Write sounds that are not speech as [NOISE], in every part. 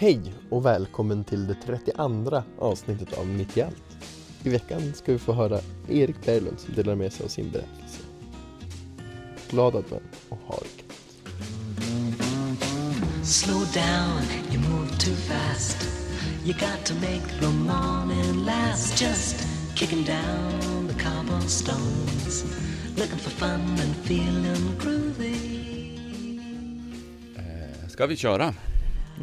Hej och välkommen till det 32 avsnittet av Mitt i allt. I veckan ska vi få höra Erik Berglund som delar med sig av sin berättelse. Glad advent och ha det. Slow down, you move too fast. You got to make the morning last. Just kicking down the cobblestones. Looking for fun and feeling groovy. Eh, Ska vi köra?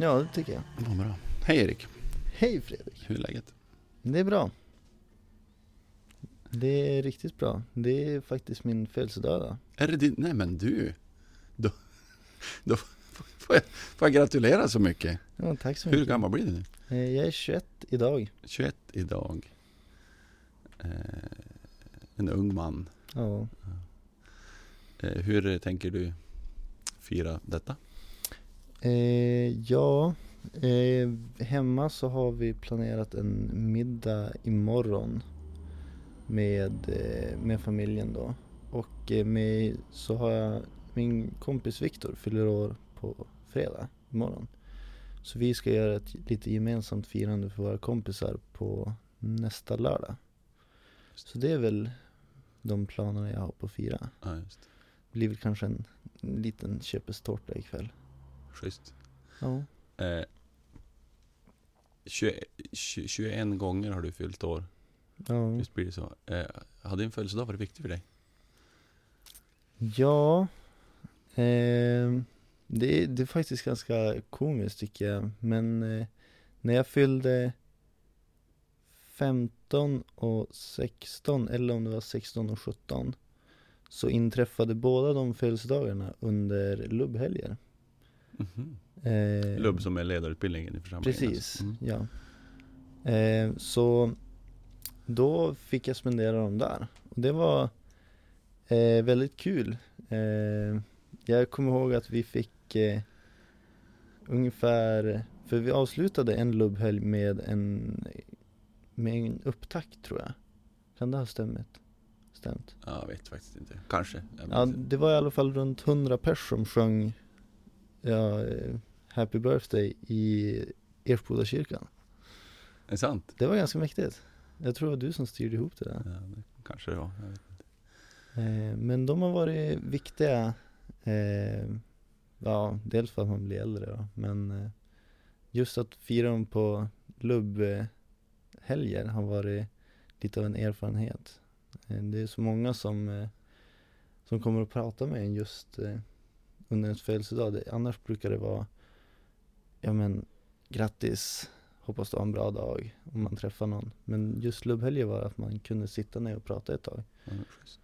Ja, det tycker jag. Vad bra. Hej Erik, Hej Fredrik. hur är läget? Det är bra. Det är riktigt bra. Det är faktiskt min födelsedag idag. Är det din? Nej men du, då, då får, jag, får jag gratulera så mycket. Ja, tack så Hur mycket. gammal blir du nu? Eh, Jag är 21 idag. 21 idag. Eh, en ung man. Ja. Eh, hur tänker du fira detta? Eh, ja, eh, hemma så har vi planerat en middag imorgon med, eh, med familjen då. Och eh, med, så har jag min kompis Viktor fyller år på fredag imorgon. Så vi ska göra ett lite gemensamt firande för våra kompisar på nästa lördag. Så det är väl de planerna jag har på att fira. Ja. Det blir väl kanske en liten köpestårta ikväll. Schysst. Ja. Eh, 21, 21 gånger har du fyllt år. Ja. Visst blir det så? Eh, har din födelsedag varit viktig för dig? Ja, eh, det, det är faktiskt ganska komiskt tycker jag. Men eh, när jag fyllde 15 och 16, eller om det var 16 och 17, så inträffade båda de födelsedagarna under lubbhelger. Mhm. Eh, Lubb som är ledarutbildningen i församlingen. Precis, alltså. Mm. ja. Eh, så då fick jag spendera dem där. Och det var eh, väldigt kul. Eh, jag kommer ihåg att vi fick eh, ungefär, för vi avslutade en lubbhelg med en, med en upptakt tror jag. Kan det ha stämt? Stämt? Ja, jag vet faktiskt inte. Kanske. Ja, det var i alla fall runt 100 pers som sjöng ja, eh, Happy birthday i Ersboda kyrkan. Är det sant? Det var ganska mäktigt. Jag tror det var du som styrde ihop det där. Ja, det kanske det var. Jag vet inte. Eh, men de har varit viktiga. Eh, ja, dels för att man blir äldre då, men just att fira dem på lubbhelger har varit lite av en erfarenhet. Det är så många som, som kommer att prata med en just under ens födelsedag. Annars brukar det vara, ja men grattis, hoppas du har en bra dag om man träffar någon. Men just lubbhelger var att man kunde sitta ner och prata ett tag. Schysst.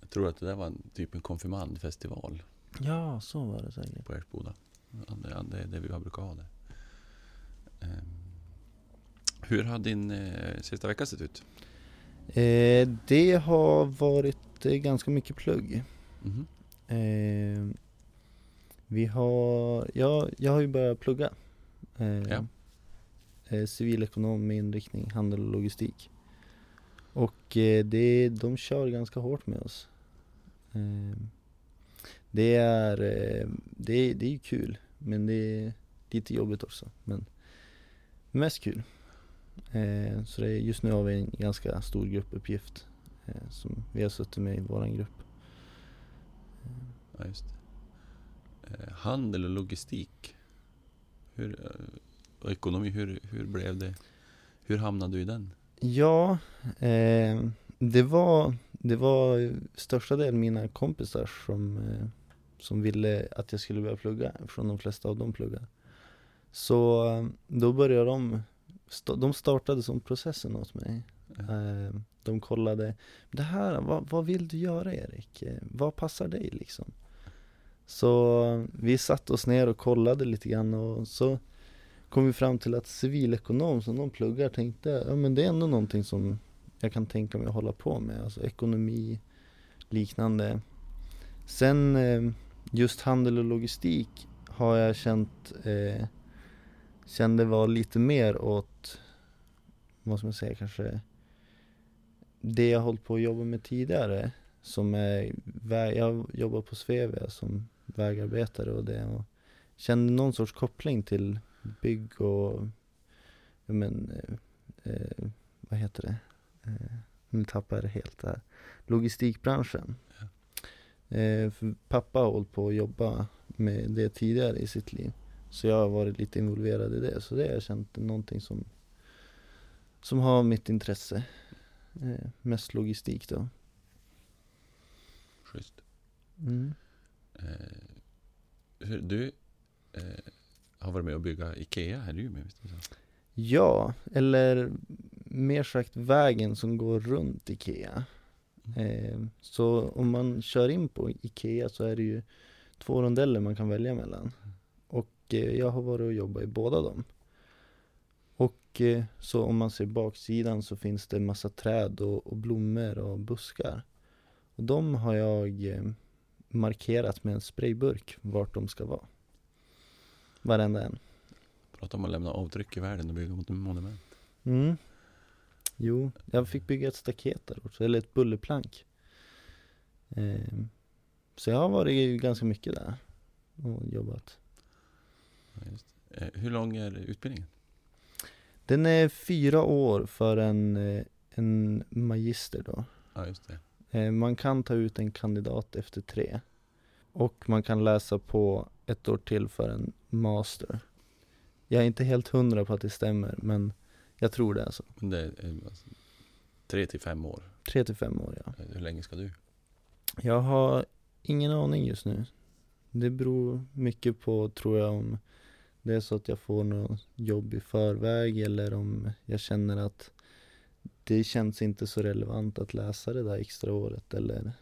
Jag tror att det där var en, typ en konfirmandfestival Ja, så var det säkert. på Ersboda. Det, det är det vi har brukat ha där. Ehm, hur har din eh, sista vecka sett ut? Eh, det har varit eh, ganska mycket plugg. Mhm. Eh, vi har, ja, jag har ju börjat plugga. Eh, Ja. eh, civilekonom med inriktning handel och logistik. Och eh, det, de kör ganska hårt med oss. Eh, det är, eh, det, det är ju kul, men det är lite jobbigt också. Men mest kul. Eh, så det är, just nu har vi en ganska stor gruppuppgift eh, som vi har suttit med i våran grupp. Ja, just det. Eh, handel och logistik. Hur, eh, och ekonomi, hur, hur blev det? Hur hamnade du i den? Ja, eh, det var, det var största delen mina kompisar som, eh, som ville att jag skulle börja plugga, eftersom de flesta av dem pluggar. Så eh, då började de, sta- de startade som processen åt mig. Eh, de kollade, det här, vad, vad vill du göra Erik? Vad passar dig liksom? Så vi satte oss ner och kollade lite grann och så kom vi fram till att civilekonom som de pluggar tänkte, ja men det är ändå någonting som jag kan tänka mig att hålla på med, alltså ekonomi, liknande. Sen eh, just handel och logistik har jag känt, eh, kände var lite mer åt, vad ska man säga kanske, det jag hållit på att jobba med tidigare som är, jag jobbar på Svevia som vägarbetare och det och kände någon sorts koppling till bygg och, ja men, eh, eh, vad heter det? Eh, nu tappar jag det helt där. Logistikbranschen. Eh, för pappa har hållit på att jobba med det tidigare i sitt liv. Så jag har varit lite involverad i det. Så det har jag känt någonting som, som har mitt intresse. Eh, mest logistik då. Schysst. Mm. Eh, du eh, har varit med och bygga Ikea här i Umeå, visst? Ja, eller mer sagt vägen som går runt Ikea. Eh, så om man kör in på Ikea så är det ju två rondeller man kan välja mellan. Och eh, jag har varit och jobbat i båda dem. Och eh, så om man ser baksidan så finns det massa träd och, och blommor och buskar. Och de har jag eh, markerat med en sprayburk vart de ska vara. Varenda en. Prata om att lämna avtryck i världen och bygga mot monument. Mm. Jo, jag fick bygga ett staket där också, eller ett bullerplank. Ehm, så jag har varit ganska mycket där och jobbat. Ja. Eh, hur lång är utbildningen? Den är fyra år för en, eh, en magister då. Ja, just det. Eh, Man kan ta ut en kandidat efter tre. Och man kan läsa på ett år till för en master. Jag är inte helt hundra på att det stämmer, men jag tror det är så. Men det är eh, alltså, tre till fem år. Tre till fem år, ja. Eh, Hur länge ska du? Jag har ingen aning just nu. Det beror mycket på, tror jag, om det är så att jag får något jobb i förväg eller om jag känner att det känns inte så relevant att läsa det där extra året eller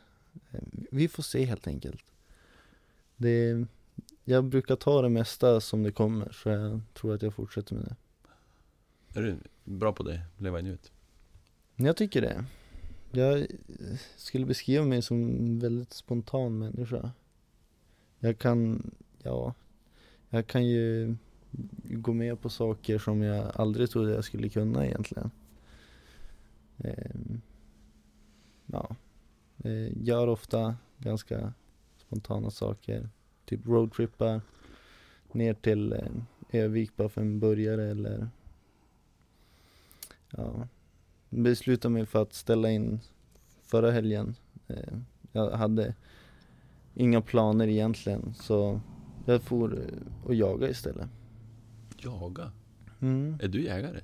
eh, vi får se helt enkelt. Det, jag brukar ta det mesta som det kommer så jag tror att jag fortsätter med det. Är du bra på det? Leva i nuet? Jag tycker det. Jag eh, skulle beskriva mig som en väldigt spontan människa. Jag kan, ja, jag kan ju gå med på saker som jag aldrig trodde jag skulle kunna egentligen. Ehm, ja, eh, gör ofta ganska spontana saker. Typ roadtrippar ner till eh, Övik bara för en burgare eller ja, beslutade mig för att ställa in förra helgen. Eh, jag hade inga planer egentligen så jag får eh, och jaga istället. Jaga? Mm. Är du jägare?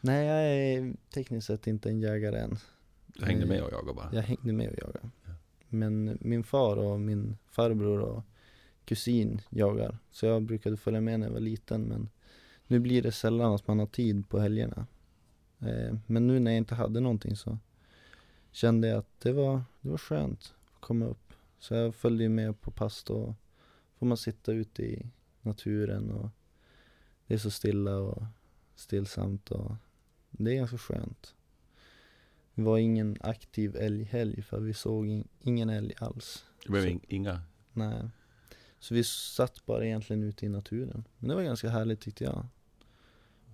Nej, jag är tekniskt sett inte en jägare än. Du hängde med och jagade bara? Jag hängde med och jagade. Ja. Men min far och min farbror och kusin jagar. Så jag brukade följa med när jag var liten men nu blir det sällan att man har tid på helgerna. Eh, men nu när jag inte hade någonting så kände jag att det var, det var skönt att komma upp. Så jag följde med på pass då. Får man sitta ute i naturen och det är så stilla och stillsamt och det är ganska skönt. Det var ingen aktiv älghelg för vi såg in, ingen älg alls. Det blev Så- inga? Nej. Så vi satt bara egentligen ute i naturen. Men det var ganska härligt tyckte jag.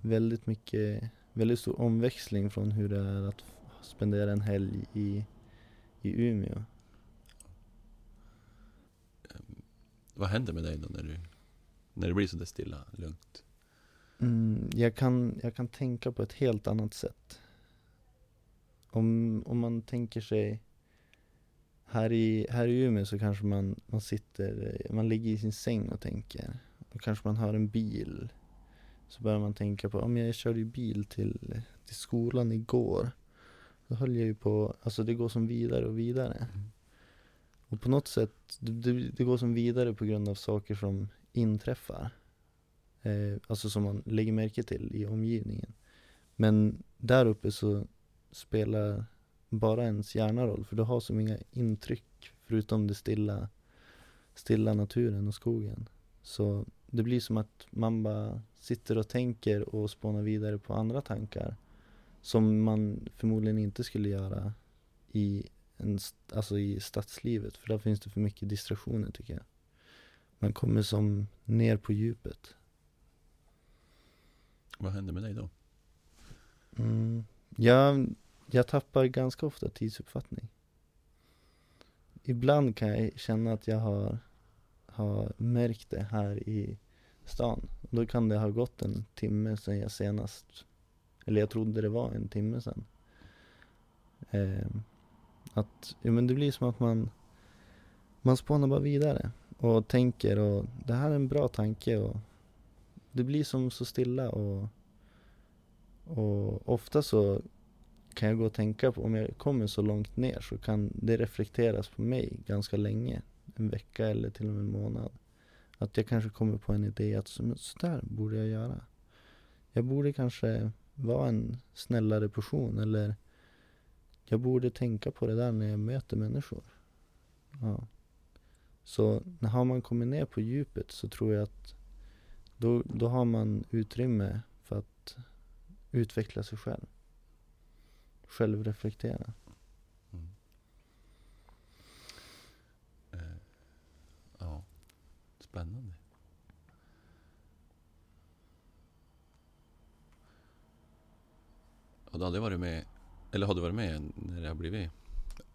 Väldigt mycket, väldigt stor omväxling från hur det är att spendera en helg i, i Umeå. Vad händer med dig då när du när det blir så där stilla, lugnt? Mm, jag, kan, jag kan tänka på ett helt annat sätt. Om, om man tänker sig här i, här i Umeå så kanske man, man sitter, man ligger i sin säng och tänker. Då kanske man hör en bil. Så börjar man tänka på, om jag körde ju bil till, till skolan igår. Då höll jag ju på, alltså det går som vidare och vidare. Mm. Och på något sätt, det, det, det går som vidare på grund av saker som inträffar. Eh, alltså som man lägger märke till i omgivningen. Men där uppe så spelar bara ens hjärna roll, för du har som inga intryck förutom det stilla, stilla naturen och skogen. Så det blir som att man bara sitter och tänker och spånar vidare på andra tankar som man förmodligen inte skulle göra i, en, alltså i stadslivet, för där finns det för mycket distraktioner tycker jag. Man kommer som ner på djupet. Vad händer med dig då? Mm. Jag, jag tappar ganska ofta tidsuppfattning. Ibland kan jag känna att jag har har märkt det här i stan. Då kan det ha gått en timme sedan jag senast, eller jag trodde det var en timme sedan. Eh, att, ja men det blir som att man, man spånar bara vidare och tänker och det här är en bra tanke och det blir som så stilla och, och ofta så kan jag gå och tänka på, om jag kommer så långt ner så kan det reflekteras på mig ganska länge. En vecka eller till och med en månad. Att jag kanske kommer på en idé att sådär borde jag göra. Jag borde kanske vara en snällare person eller jag borde tänka på det där när jag möter människor. Ja. Så har man kommit ner på djupet så tror jag att då, då har man utrymme för att utveckla sig själv. Självreflektera. Mm. Eh, ja, spännande. Och du hade varit med, eller har du varit med när det har blivit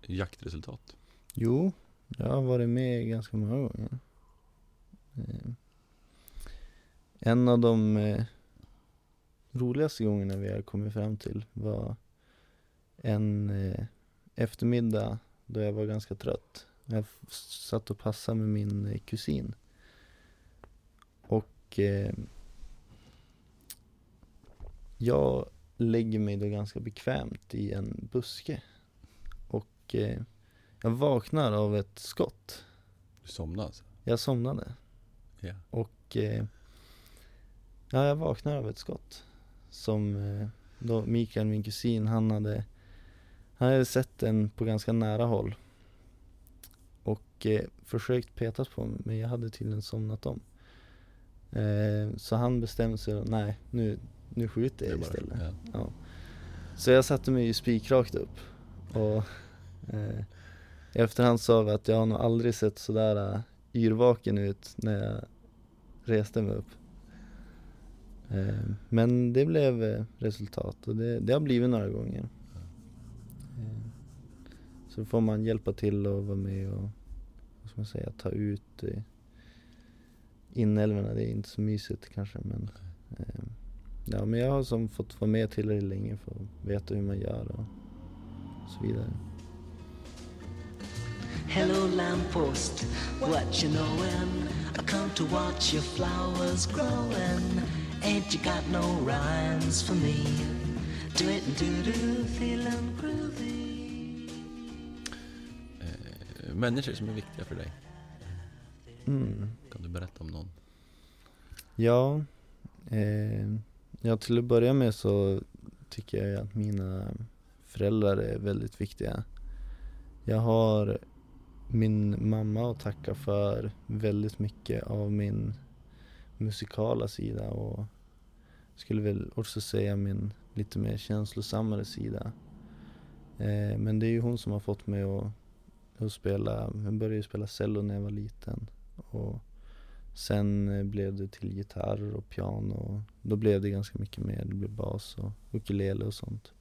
jaktresultat? Jo, jag har varit med ganska många gånger. Eh, En av de eh, roligaste gångerna vi har kommit fram till var en eh, eftermiddag då jag var ganska trött. Jag satt och passade med min eh, kusin. Och eh, jag lägger mig då ganska bekvämt i en buske. Och eh, jag vaknar av ett skott. Du somnade alltså? Jag somnade. Ja. Och eh, ja, jag vaknar av ett skott. Som eh, då Mikael, min kusin, han hade, han hade sett den på ganska nära håll. Och eh, försökt petas på mig, men jag hade tydligen somnat om. Eh, så han bestämde sig, nej nu, nu skjuter jag istället. Ja. Ja. Så jag satte mig ju spikrakt upp och eh, i efterhand sa vi att jag har nog aldrig sett sådär uh, yrvaken ut när jag reste mig upp. Eh, men det blev eh, resultat och det, det har blivit några gånger. Eh, så får man hjälpa till och vara med och vad ska man säga, ta ut inälvorna. Det är inte så mysigt kanske men Ja men jag har som fått vara med tillräckligt länge för att veta hur man gör och så vidare. Hello, lamppost, what you knowin'? I come to watch your flowers growin'. Ain't you got no rhymes for me? Do it and do do, feelin' groovy. Eh, människor som är viktiga för dig, Mm. kan du berätta om någon? Ja, eh, ja till att börja med så tycker jag att mina föräldrar är väldigt viktiga. Jag har min mamma att tacka för väldigt mycket av min musikala sida och skulle väl också säga min lite mer känslosammare sida. Eh, men det är ju hon som har fått mig att, att spela, jag började ju spela cello när jag var liten och Sen eh, blev det till gitarr och piano och då blev det ganska mycket mer. Det blev bas och ukulele och sånt.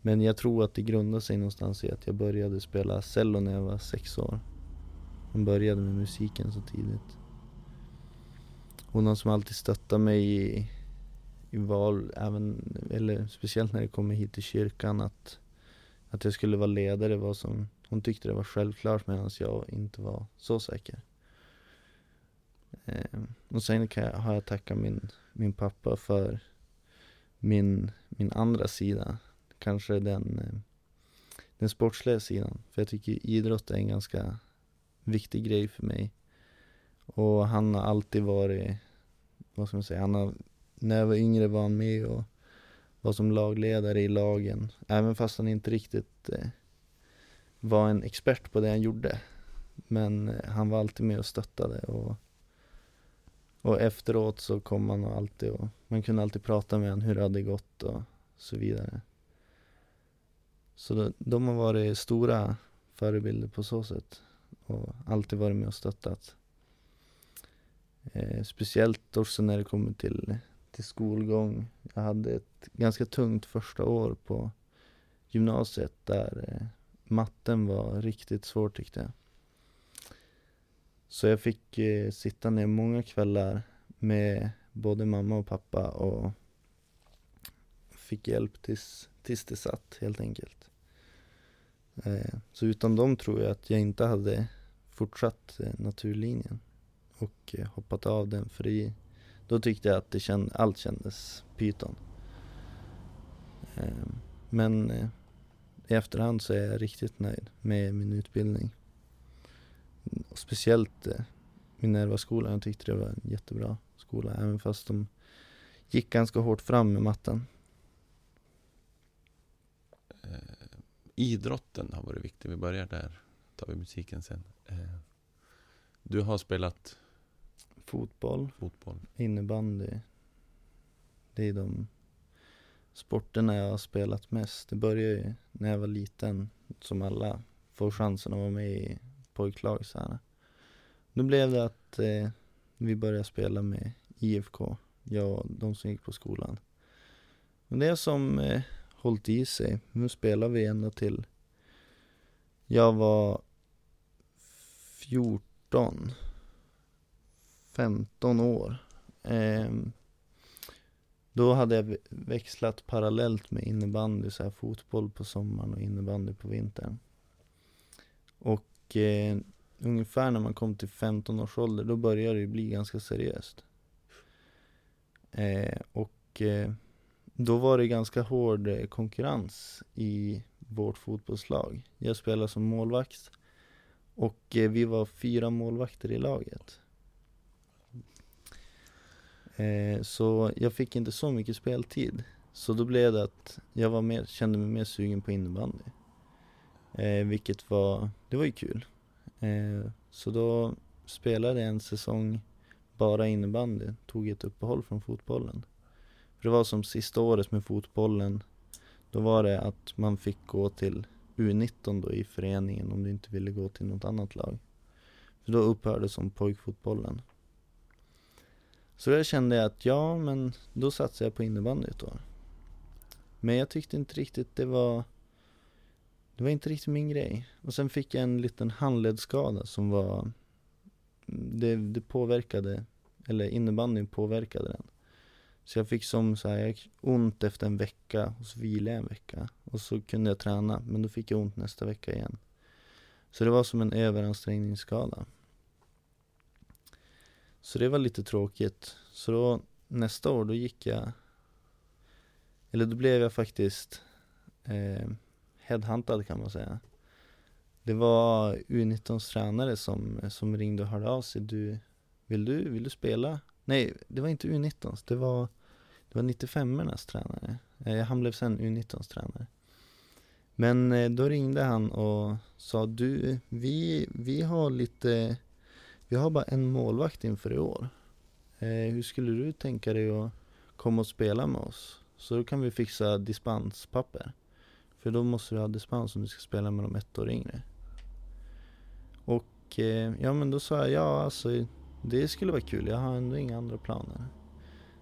Men jag tror att det grundar sig någonstans i att jag började spela cello när jag var sex år. Man började med musiken så tidigt. Hon har som alltid stöttat mig i, i val, även, eller speciellt när det kommer hit till kyrkan att, att jag skulle vara ledare var som, hon tyckte det var självklart medan jag inte var så säker. Eh, och sen kan jag, har jag tackat min, min pappa för min, min andra sida. Kanske den, den sportsliga sidan. För jag tycker idrott är en ganska viktig grej för mig. Och han har alltid varit, vad ska man säga, han har, när jag var yngre var han med och var som lagledare i lagen. Även fast han inte riktigt eh, var en expert på det han gjorde. Men eh, han var alltid med och stöttade och och efteråt så kom man och alltid och man kunde alltid prata med honom hur det hade gått och så vidare. Så de, de har varit stora förebilder på så sätt och alltid varit med och stöttat. Eh, speciellt också när det kommer till, till skolgång. Jag hade ett ganska tungt första år på gymnasiet där eh, matten var riktigt svår tyckte jag. Så jag fick eh, sitta ner många kvällar med både mamma och pappa och fick hjälp tills, tills det satt helt enkelt. Eh, så utan dem tror jag att jag inte hade fortsatt eh, naturlinjen och eh, hoppat av den för det, då tyckte jag att det känd, allt kändes pyton. Ehm, men eh, i efterhand så är jag riktigt nöjd med min utbildning. Och speciellt eh, min Minerva-skolan, jag tyckte det var en jättebra skola även fast de gick ganska hårt fram med matten. Idrotten har varit viktig. Vi börjar där. tar vi musiken sen. Du har spelat Fotboll, fotboll. innebandy. Det är de sporterna jag har spelat mest. Det började ju när jag var liten, som alla får chansen att vara med i pojklag så här. Då blev det att eh, vi började spela med IFK, jag och de som gick på skolan. Och det som eh, hållit i sig, nu spelar vi ända till jag var 14 15 år. Eh, då hade jag växlat parallellt med innebandy, så här fotboll på sommaren och innebandy på vintern. Och eh, ungefär när man kom till 15 års ålder, då började det ju bli ganska seriöst. Eh, och eh, då var det ganska hård eh, konkurrens i vårt fotbollslag. Jag spelade som målvakt och eh, vi var fyra målvakter i laget. Eh, så jag fick inte så mycket speltid. Så då blev det att jag var mer, kände mig mer sugen på innebandy. Eh, vilket var, det var ju kul. Eh, så då spelade jag en säsong bara innebandy, tog ett uppehåll från fotbollen. För det var som sista året med fotbollen, då var det att man fick gå till U19 då i föreningen om du inte ville gå till något annat lag. För då upphörde som pojkfotbollen. Så då kände jag att ja, men då satsade jag på innebandy ett år. Men jag tyckte inte riktigt det var Det var inte riktigt min grej. Och sen fick jag en liten handledsskada som var Det, det påverkade Eller innebandyn påverkade den. Så jag fick som så här, jag ont efter en vecka och så vilade jag en vecka. Och så kunde jag träna, men då fick jag ont nästa vecka igen. Så det var som en överansträngningsskada. Så det var lite tråkigt. Så då nästa år då gick jag Eller då blev jag faktiskt eh, headhuntad kan man säga. Det var U19s tränare som, som ringde och hörde av sig. Du, vill, du, vill du spela? Nej, det var inte U19s. Det var, det var 95ornas tränare. Eh, han blev sen U19s tränare. Men eh, då ringde han och sa du, vi, vi har lite vi har bara en målvakt inför i år. Eh, hur skulle du tänka dig att komma och spela med oss? Så då kan vi fixa dispenspapper. För då måste du ha dispens om du ska spela med de ett år yngre. Och eh, ja men då sa jag ja alltså det skulle vara kul, jag har ändå inga andra planer.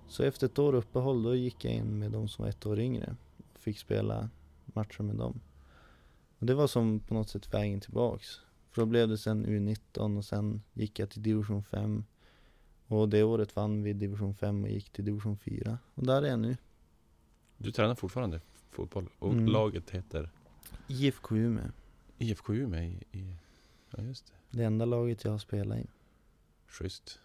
Så efter ett år uppehåll då gick jag in med de som var ett år yngre. Och fick spela matcher med dem. Och det var som på något sätt vägen tillbaks. För då blev det sen U19 och sen gick jag till division 5. Och det året vann vi division 5 och gick till division 4. Och där är jag nu. Du tränar fortfarande fotboll och Mm. laget heter IFK Umeå. IFK Umeå i, i... Ja, just det. Det enda laget jag har spelat i. Schysst.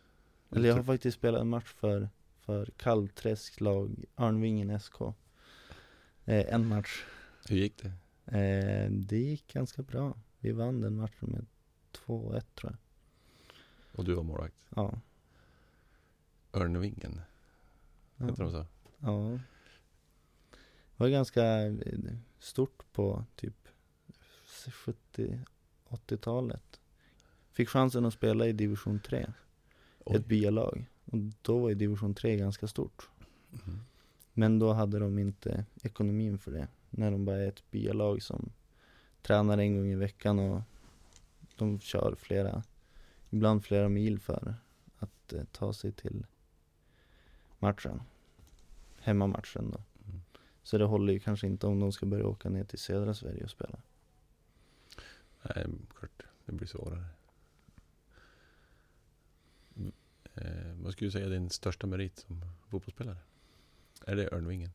Eller jag har faktiskt spelat en match för, för Kalvträsk lag, Arnvingen SK. Eh, en match. Hur gick det? Eh, det gick ganska bra. Vi vann den matchen med 2-1 tror jag. Och du var målvakt? Ja. Örnvingen, heter de så? Ja. Det var ganska eh, stort på typ 70-80-talet. Fick chansen att spela i division 3, Oj. ett byalag. Och då var ju division 3 ganska stort. Mhm. Men då hade de inte ekonomin för det. När de bara är ett byalag som tränar en gång i veckan och de kör flera, ibland flera mil för att eh, ta sig till matchen. Hemmamatchen då. Mm. Så det håller ju kanske inte om de ska börja åka ner till södra Sverige och spela. Nej, klart. Det blir svårare. Vad skulle du säga är din största merit som fotbollsspelare? Är det Örnvingen?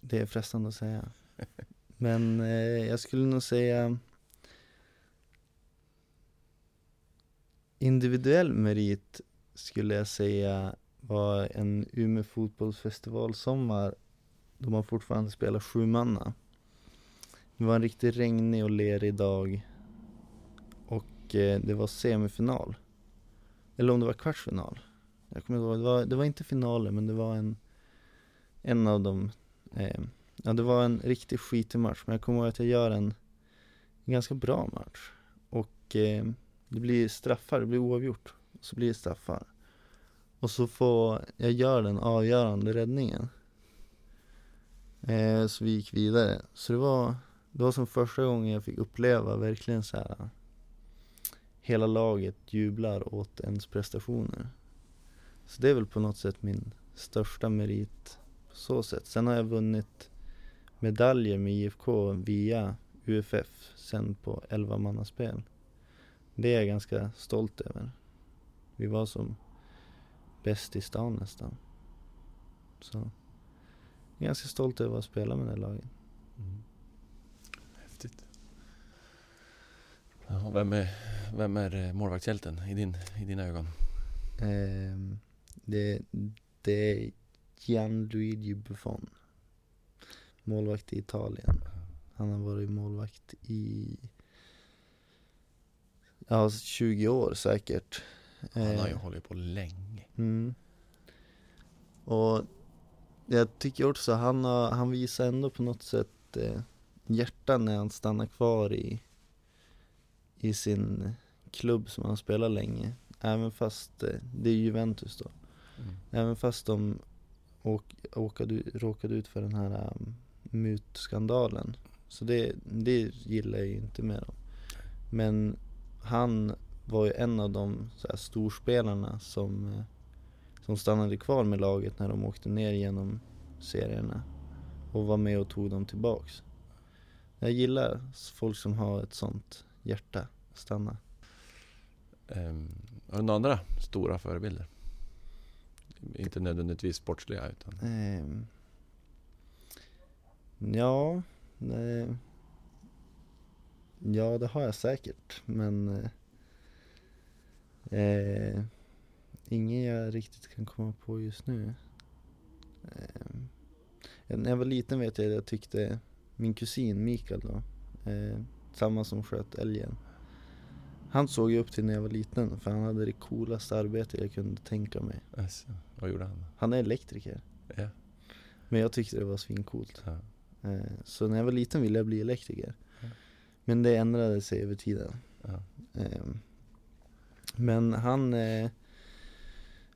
Det är frestande att säga. [LAUGHS] Men eh, jag skulle nog säga individuell merit skulle jag säga var en Umeå fotbollsfestival sommar då man fortfarande spelar sjumanna. Det var en riktigt regnig och lerig dag och eh, det var semifinal. Eller om det var kvartsfinal. Jag kommer ihåg, det var, det var inte finalen men det var en, en av de... eh, Ja det var en riktigt skitig match men jag kommer ihåg att jag gör en, en ganska bra match. Och eh, det blir straffar, det blir oavgjort. Så blir det straffar. Och så får jag göra den avgörande räddningen. Eh, så vi gick vidare. Så det var, det var som första gången jag fick uppleva verkligen så här. Hela laget jublar åt ens prestationer. Så det är väl på något sätt min största merit på så sätt. Sen har jag vunnit medaljer med IFK via UFF sen på 11 mannaspel. Det är jag ganska stolt över. Vi var som bäst i stan nästan. Så jag är ganska stolt över att spela med det laget. Mm. Häftigt. Ja, vem, är, vem är eh, målvaktshjälten i, din, i dina ögon? Ehm, det, det är Gianluigi Buffon. Målvakt i Italien. Han har varit målvakt i Ja, 20 år säkert. Han har ju Eh, hållit på länge. Mm. Och jag tycker också han, har, han visar ändå på något sätt eh, hjärta när han stannar kvar i, i sin klubb som han har spelat länge. Även fast, eh, det är Juventus då. Mm. Även fast de åk, åkade, råkade ut för den här um, mutskandalen. Så det, det gillar jag ju inte med dem. Men han var ju en av de så här, storspelarna som, eh, som stannade kvar med laget när de åkte ner genom serierna. Och var med och tog dem tillbaks. Jag gillar folk som har ett sånt hjärta, stanna. Ehm, har du några andra stora förebilder? Inte nödvändigtvis sportsliga utan Ehm, ja, eh, ja det har jag säkert men eh, eh, ingen jag riktigt kan komma på just nu. Ehm, när jag var liten vet jag att jag tyckte min kusin Mikael då, eh, samma som sköt älgen. Han såg jag upp till när jag var liten för han hade det coolaste arbetet jag kunde tänka mig. Alltså, vad gjorde han? Han är elektriker. Ja. Men jag tyckte det var svincoolt. Ja. Eh, Så när jag var liten ville jag bli elektriker. Men det ändrade sig över tiden. Ja. Ehm, Men han, eh,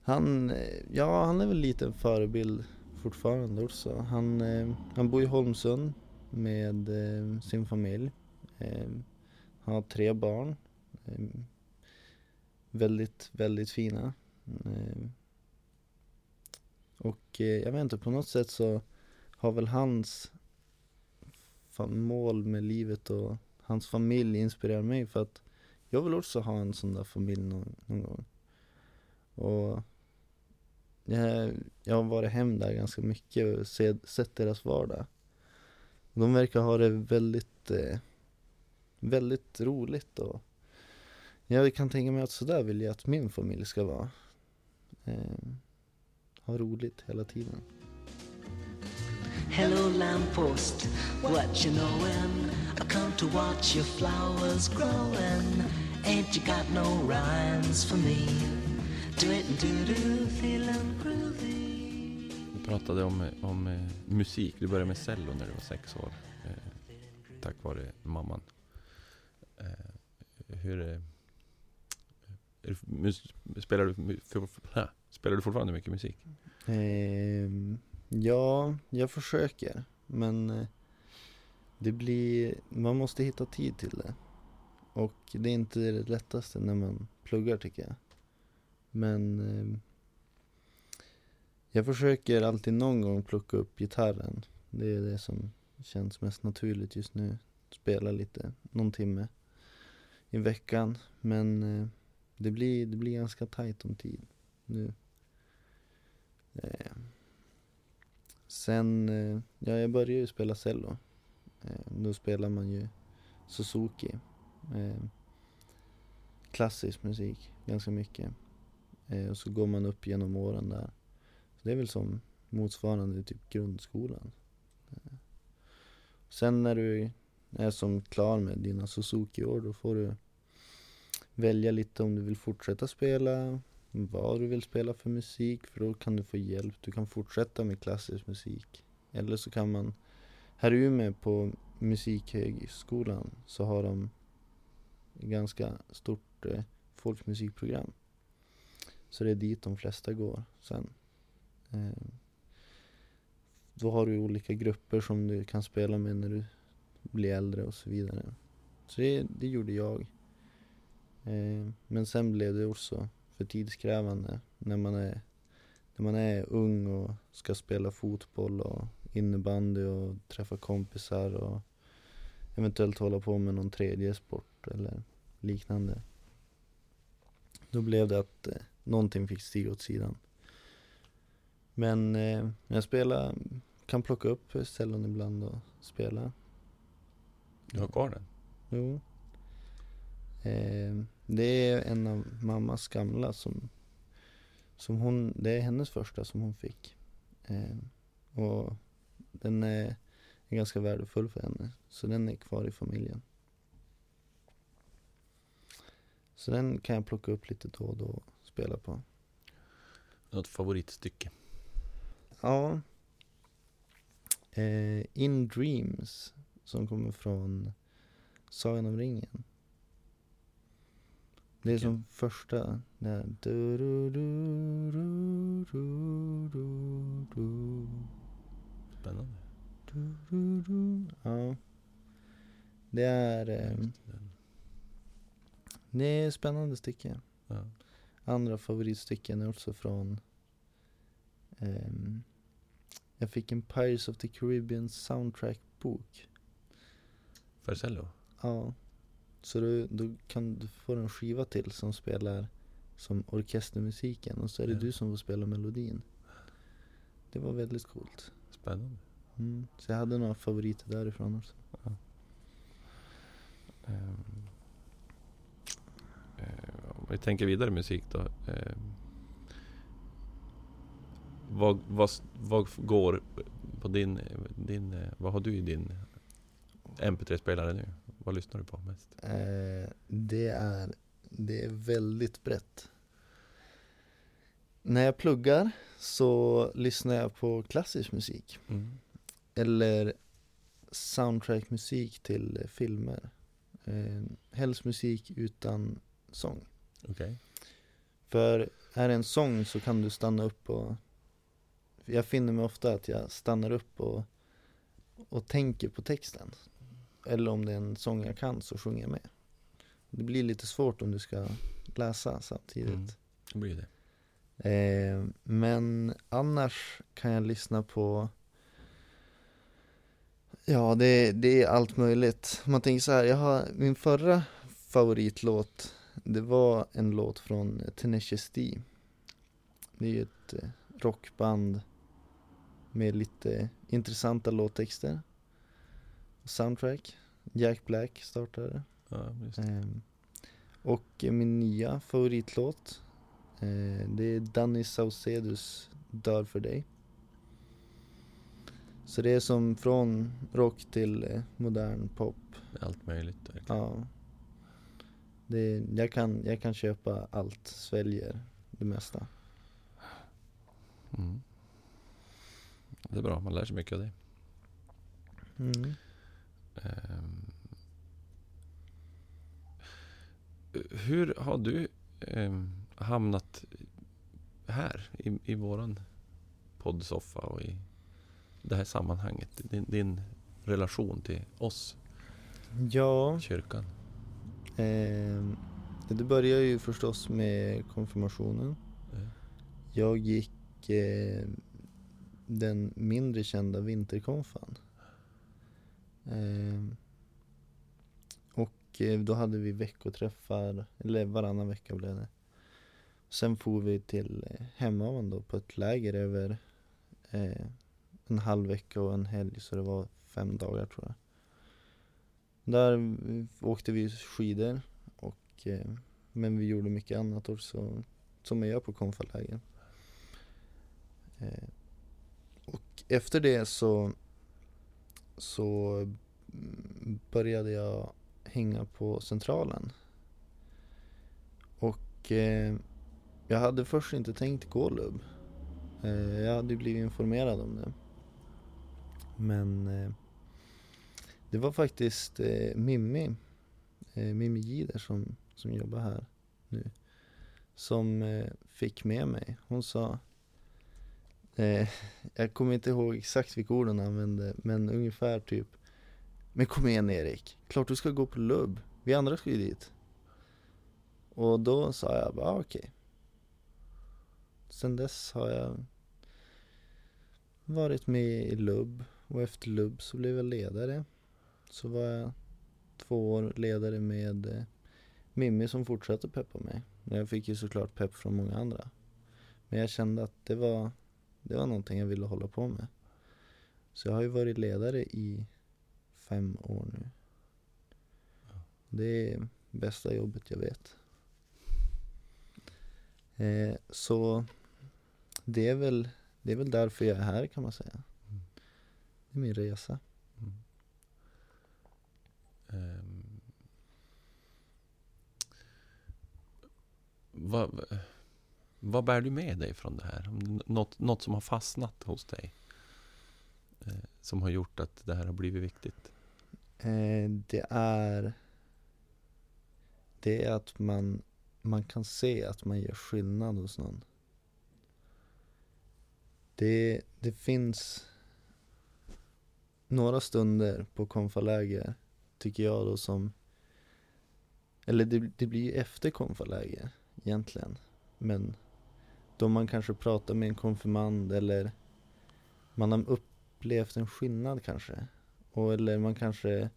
han, eh, ja han är väl lite en förebild fortfarande också. Han, han bor i Holmsund med sin familj. Ehm, Han har tre barn. Ehm, Väldigt, väldigt fina. Och jag vet inte, på något sätt så har väl hans fan, mål med livet och hans familj inspirerar mig för att jag vill också ha en sån där familj någon, någon gång. Och jag, jag har varit hem där ganska mycket och se, sett deras vardag. De verkar ha det väldigt, eh, väldigt roligt och jag kan tänka mig att sådär vill jag att min familj ska vara. Eh, ha roligt hela tiden. Hello, lamppost, what you knowin'? I come to watch your flowers growing. Ain't you got no rhymes for me? Do it do do, feeling groovy. Du pratade om, om eh, musik. Du började med cello när du var sex år. Eh, tack vare mamman. Eh, hur... Är du, mus, spelar, du, spelar du fortfarande mycket musik? Ehm, ja, jag försöker. Men eh, det blir, man måste hitta tid till det. Och det är inte det lättaste när man pluggar tycker jag. Men ehm, jag försöker alltid någon gång plocka upp gitarren. Det är det som känns mest naturligt just nu. Spela lite, någon timme i veckan. Men eh, det blir, det blir ganska tajt om tid. nu. Eh, Sen, eh, ja jag började ju spela cello. Eh, då spelar man ju Suzuki. Eh, klassisk musik, ganska mycket. Och så går man upp genom åren där. Så det är väl som motsvarande typ grundskolan. Sen när du är som klar med dina Suzuki-år, då får du välja lite om du vill fortsätta spela, vad du vill spela för musik, för då kan du få hjälp. Du kan fortsätta med klassisk musik. Eller så kan man, här i Umeå på Musikhögskolan så har de ganska stort eh, folkmusikprogram. Så det är dit de flesta går sen. Eh, då har du olika grupper som du kan spela med när du blir äldre och så vidare. Så det, det gjorde jag. Eh, men sen blev det också för tidskrävande när man är när man är ung och ska spela fotboll och innebandy och träffa kompisar och eventuellt hålla på med någon tredje sport eller liknande. Då blev det att eh, någonting fick stiga åt sidan. Men eh, jag spelar, kan plocka upp cellon ibland och spela. Du har kvar den? Jo. Eh, det är en av mammas gamla som, som hon, det är hennes första som hon fick. Eh, och den är, är ganska värdefull för henne, så den är kvar i familjen. Så den kan jag plocka upp lite då och då och spela på. Något favoritstycke? Ja. Eh, In Dreams, som kommer från Sagan om ringen. Det är som första, där. Du, du, du, du, du, du, du, Spännande. du, du, du. Ja. Det är, eh, det. är spännande stycke. Ja. Andra favoritstycken är också från ehm, Jag fick en Pirates of the Caribbean soundtrack-bok. Farcello? Ja. Så då, då kan du få en skiva till som spelar som orkestermusiken och så är det Ja. du som får spela melodin. Det var väldigt coolt. Spännande. Mm. Så jag hade några favoriter därifrån också. Ehm, eh, om vi tänker vidare musik då. ehm, vad, vad, vad går på din, din, eh, vad har du i din MP3-spelare nu? Vad lyssnar du på mest? Eh, det, är, det är väldigt brett. När jag pluggar så lyssnar jag på klassisk musik. Eller soundtrackmusik till filmer. Eh, helst musik utan sång. Okej. För är det en sång så kan du stanna upp och Jag finner mig ofta att jag stannar upp och, och tänker på texten. Eller om det är en sång jag kan så sjunger jag med. Det blir lite svårt om du ska läsa samtidigt. Mm. Det blir det. Eh, men annars kan jag lyssna på Ja, det, det är allt möjligt. Man tänker så här, jag har min förra favoritlåt Det var en låt från Tenacious D Det är ju ett eh, rockband med lite intressanta låttexter Soundtrack Jack Black startade Ja. Ehm, och min nya favoritlåt eh, Det är Danny Saucedos Dör för dig Så det är som från rock till eh, modern pop Allt möjligt. verkligen. Ja det, jag, kan, jag kan köpa allt, sväljer det mesta Mm. Det är bra, man lär sig mycket av det. mm. Ehm. Hur har du ehm, hamnat här i, i våran poddsoffa och i det här sammanhanget? Din, din relation till oss, Ja, kyrkan. ehm, det börjar ju förstås med konfirmationen Eh, Jag gick eh, den mindre kända vinterkonfan. Ehm, och eh, då hade vi veckoträffar, eller varannan vecka blev det. sen for vi till eh, Hemavan då på ett läger över eh, en halv vecka och en helg så det var fem dagar tror jag. Där åkte vi skidor och eh, men vi gjorde mycket annat också som man gör på konfaläger. Eh, och efter det så så mm, började jag hänga på Centralen. Och eh, jag hade först inte tänkt gå lubb. Eh, jag hade blivit informerad om det. Men eh, det var faktiskt eh, Mimmi, eh, Mimmi Gider som, som jobbar här nu. Som eh, fick med mig. Hon sa eh, jag kommer inte ihåg exakt vilka ord han använde, men ungefär typ Men kom igen Erik, klart du ska gå på lubb, vi andra ska ju dit. Och då sa jag bara ah, okej. Sen dess har jag varit med i lubb. Och efter lubb så blev jag ledare. Så var jag två år ledare med eh, Mimmi som fortsatte peppa mig. Jag fick ju såklart pepp från många andra. Men jag kände att det var det var någonting jag ville hålla på med. Så jag har ju varit ledare i fem år nu. Det är bästa jobbet jag vet. Eh, så det är, väl, det är väl därför jag är här kan man säga. Det är min resa. Mm. Ehm. Um, vad, vad bär du med dig från det här? Något, något som har fastnat hos dig? Eh, som har gjort att det här har blivit viktigt? Eh, det är Det är att man Man kan se att man gör skillnad hos någon Det, det finns Några stunder på konfaläger Tycker jag då som Eller det, det blir ju efter konfaläger egentligen Men då man kanske pratar med en konfirmand eller man har upplevt en skillnad kanske. Och eller man kanske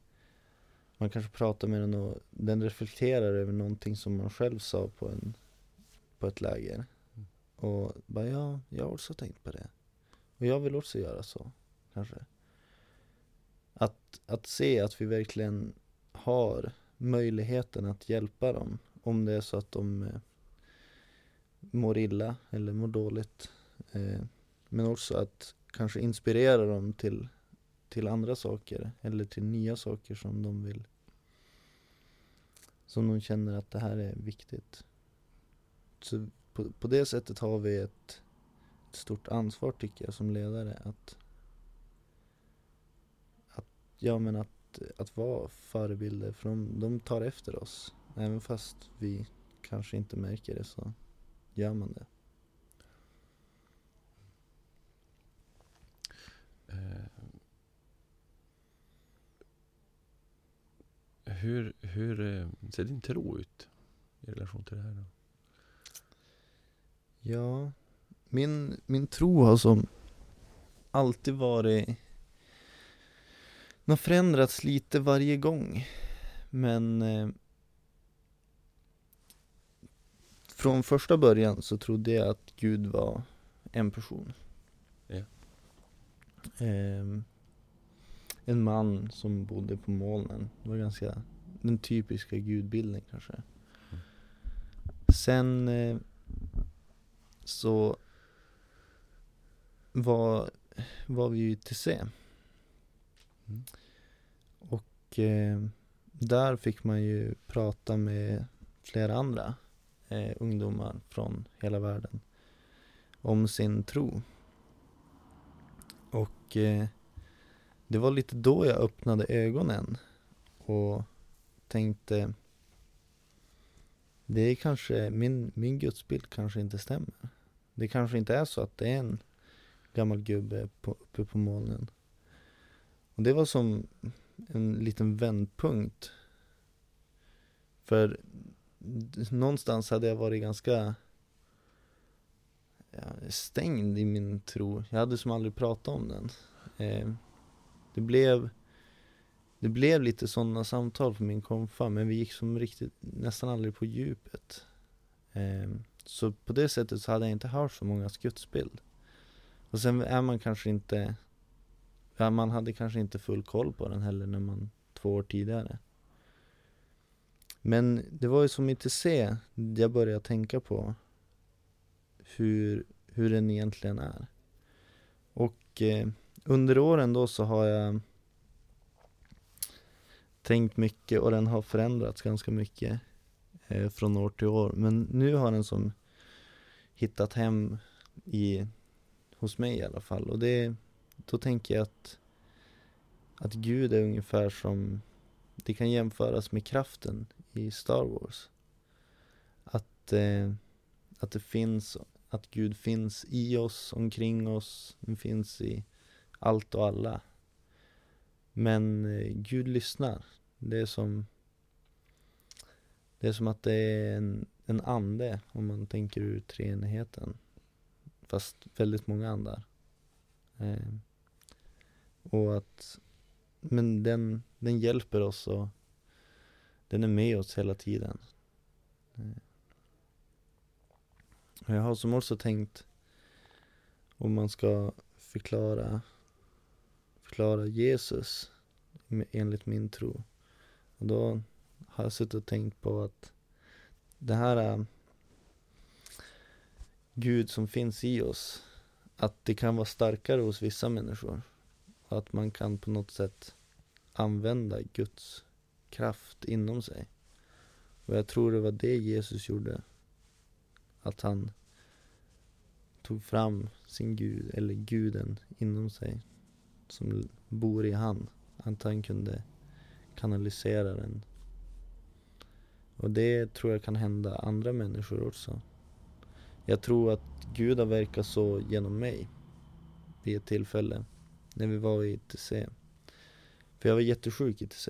man kanske pratar med den och den reflekterar över någonting som man själv sa på, en, på ett läger. Mm. Och bara ja, jag har också tänkt på det. Och jag vill också göra så, kanske. Att, att se att vi verkligen har möjligheten att hjälpa dem. Om det är så att de eh, mår illa eller mår dåligt. Eh, men också att kanske inspirera dem till, till andra saker eller till nya saker som de vill som de känner att det här är viktigt. Så på, på det sättet har vi ett, ett stort ansvar tycker jag som ledare att, att ja men att, att vara förebilder för de, de tar efter oss. Även fast vi kanske inte märker det så gör man det. Eh, hur, hur eh, ser din tro ut i relation till det här? Då? Ja, min, min tro har som alltid varit Den har förändrats lite varje gång Men eh, Från första början så trodde jag att Gud var en person. Ja. eh, En man som bodde på molnen. Det var ganska den typiska gudbilden kanske. Sen eh, så var, var vi ju till C. Mm. Och eh, där fick man ju prata med flera andra eh, ungdomar från hela världen om sin tro. Och eh, det var lite då jag öppnade ögonen och tänkte det är kanske, min, min gudsbild kanske inte stämmer. Det kanske inte är så att det är en gammal gubbe på, uppe på molnen. Och det var som en liten vändpunkt. För någonstans hade jag varit ganska ja, stängd i min tro. Jag hade som aldrig pratat om den. Eh, det blev det blev lite sådana samtal på min konfa men vi gick som riktigt nästan aldrig på djupet. Eh, Så på det sättet så hade jag inte hört så många gudsbild. Och sen är man kanske inte, ja, man hade kanske inte full koll på den heller när man, två år tidigare. Men det var ju som ITC jag började tänka på hur, hur den egentligen är. Och eh, under åren då så har jag tänkt mycket och den har förändrats ganska mycket eh, från år till år. Men nu har den som hittat hem i, hos mig i alla fall. Och det, då tänker jag att, att Gud är ungefär som, det kan jämföras med kraften i Star Wars. Att, eh, att det finns, att Gud finns i oss, omkring oss, den finns i allt och alla. Men eh, Gud lyssnar. Det är som Det är som att det är en, en ande om man tänker ur treenigheten. Fast väldigt många andar. Eh, och att Men den, den hjälper oss att den är med oss hela tiden. Och jag har som också tänkt om man ska förklara förklara Jesus enligt min tro. Och då har jag suttit och tänkt på att det här är Gud som finns i oss, att det kan vara starkare hos vissa människor. Och att man kan på något sätt använda Guds kraft inom sig. Och jag tror det var det Jesus gjorde. Att han tog fram sin Gud, eller guden inom sig som bor i han. Att han kunde kanalisera den. Och det tror jag kan hända andra människor också. Jag tror att Gud har verkat så genom mig vid ett tillfälle när vi var i ITC. För jag var jättesjuk i ITC.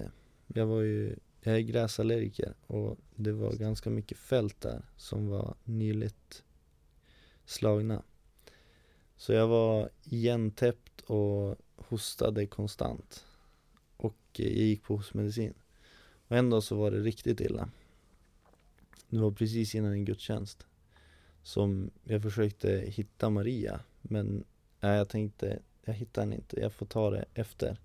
Jag var ju, jag är gräsallergiker och det var ganska mycket fält där som var nyligt slagna. Så jag var igentäppt och hostade konstant. Och jag gick på hostmedicin. Och en dag så var det riktigt illa. Det var precis innan en gudstjänst. Som jag försökte hitta Maria. Men nej, jag tänkte, jag hittar henne inte. Jag får ta det efter.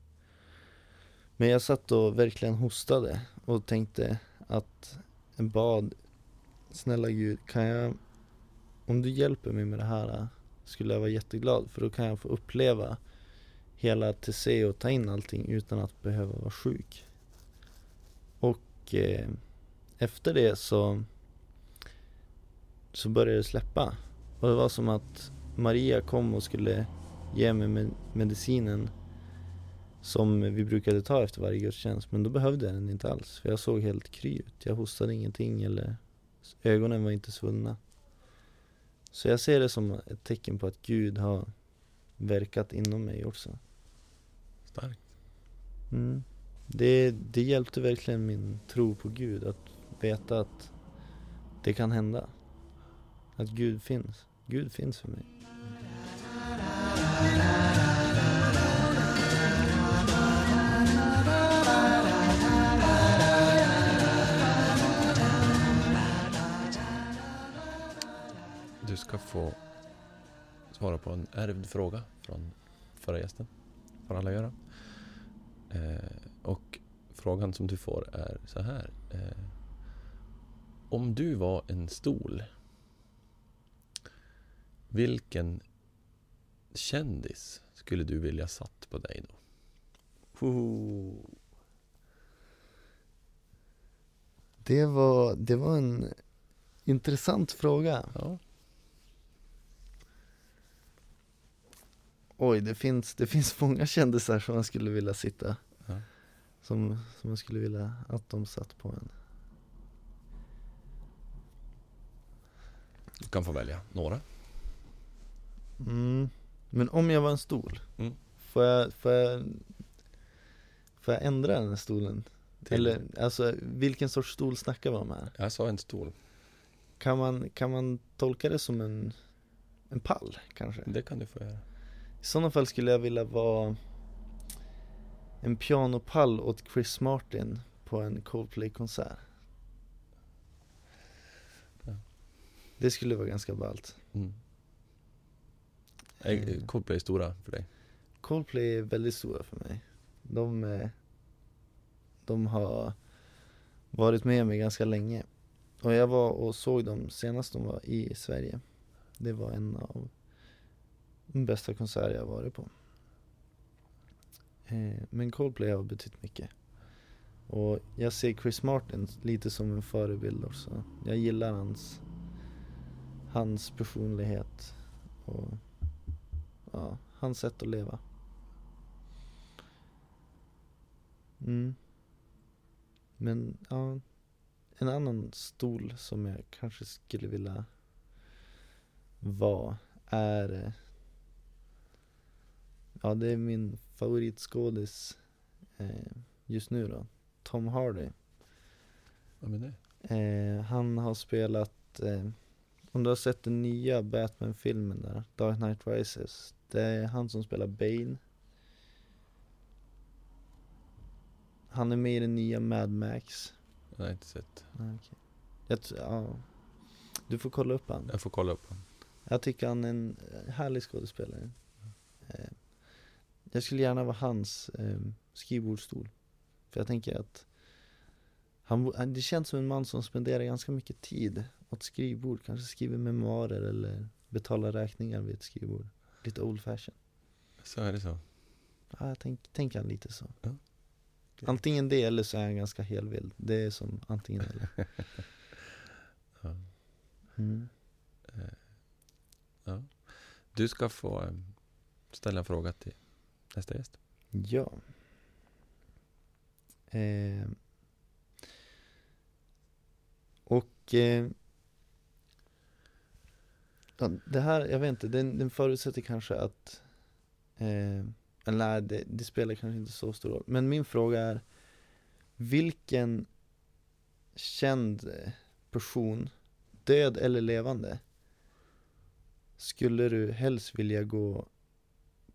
Men jag satt och verkligen hostade och tänkte att en bad Snälla Gud, kan jag Om du hjälper mig med det här skulle jag vara jätteglad för då kan jag få uppleva hela TC och ta in allting utan att behöva vara sjuk. Och eh, efter det så så började det släppa. Och det var som att Maria kom och skulle ge mig med medicinen som vi brukade ta efter varje gudstjänst. Men då behövde jag den inte alls. För jag såg helt kry ut. Jag hostade ingenting eller ögonen var inte svullna. Så jag ser det som ett tecken på att Gud har verkat inom mig också. Starkt. Mm. Det, det hjälpte verkligen min tro på Gud att veta att det kan hända. Att Gud finns. Gud finns för mig. Du ska få svara på en ärvd fråga från förra gästen. Får alla göra. Eh, och frågan som du får är så här. Eh, om du var en stol. Vilken kändis skulle du vilja satt på dig då? Oh. Det var, det var en intressant fråga. Ja. Oj, det finns, det finns [LAUGHS] många kändisar som man skulle vilja sitta. Ja. Som, som man skulle vilja att de satt på en. Du kan få välja några. Mm. Men om jag var en stol, Mm. får, jag, får, jag, får jag ändra den här stolen? Till- Eller alltså, vilken sorts stol snackar vi om här? Jag sa en stol. Kan man, kan man tolka det som en, en pall kanske? Det kan du få göra. I sådana fall skulle jag vilja vara en pianopall åt Chris Martin på en Coldplay-konsert. Det skulle vara ganska ballt. Mm. Är Mm. Coldplay stora för dig? Coldplay är väldigt stora för mig. De, eh, de har varit med mig ganska länge. Och jag var och såg dem senast de var i Sverige. Det var en av den bästa konsert jag varit på. Eh, men Coldplay har betytt mycket. Och jag ser Chris Martin lite som en förebild också. Jag gillar hans, hans personlighet och ja, hans sätt att leva. Mm. Men ja, en annan stol som jag kanske skulle vilja vara är eh, Ja det är min favoritskådis eh, just nu då Tom Hardy Vad med det? eh, Han har spelat eh, Om du har sett den nya Batman-filmen där Dark Knight Rises Det är han som spelar Bane Han är med i den nya Mad Max Jag har inte sett. Ah, okej. Jag ja. Du får kolla upp han. Jag får kolla upp honom. Jag tycker han är en eh, härlig skådespelare. Eh, Jag skulle gärna vara hans eh, skrivbordsstol. För jag tänker att han, det känns som en man som spenderar ganska mycket tid åt skrivbord. Kanske skriver memoarer eller betalar räkningar vid ett skrivbord. Lite old fashion. Så är det så. Ja, jag tänk, tänker han lite så. Ja. Antingen det eller så är han ganska helvild. Det är som antingen eller. [LAUGHS] Ja. Mm. Ja. Du ska få eh, ställa en fråga till nästa gäst. Ja. Eh. Och eh. det här, jag vet inte, den, den förutsätter kanske att eh, eller nej, det, det spelar kanske inte så stor roll. Men min fråga är Vilken känd person, död eller levande, skulle du helst vilja gå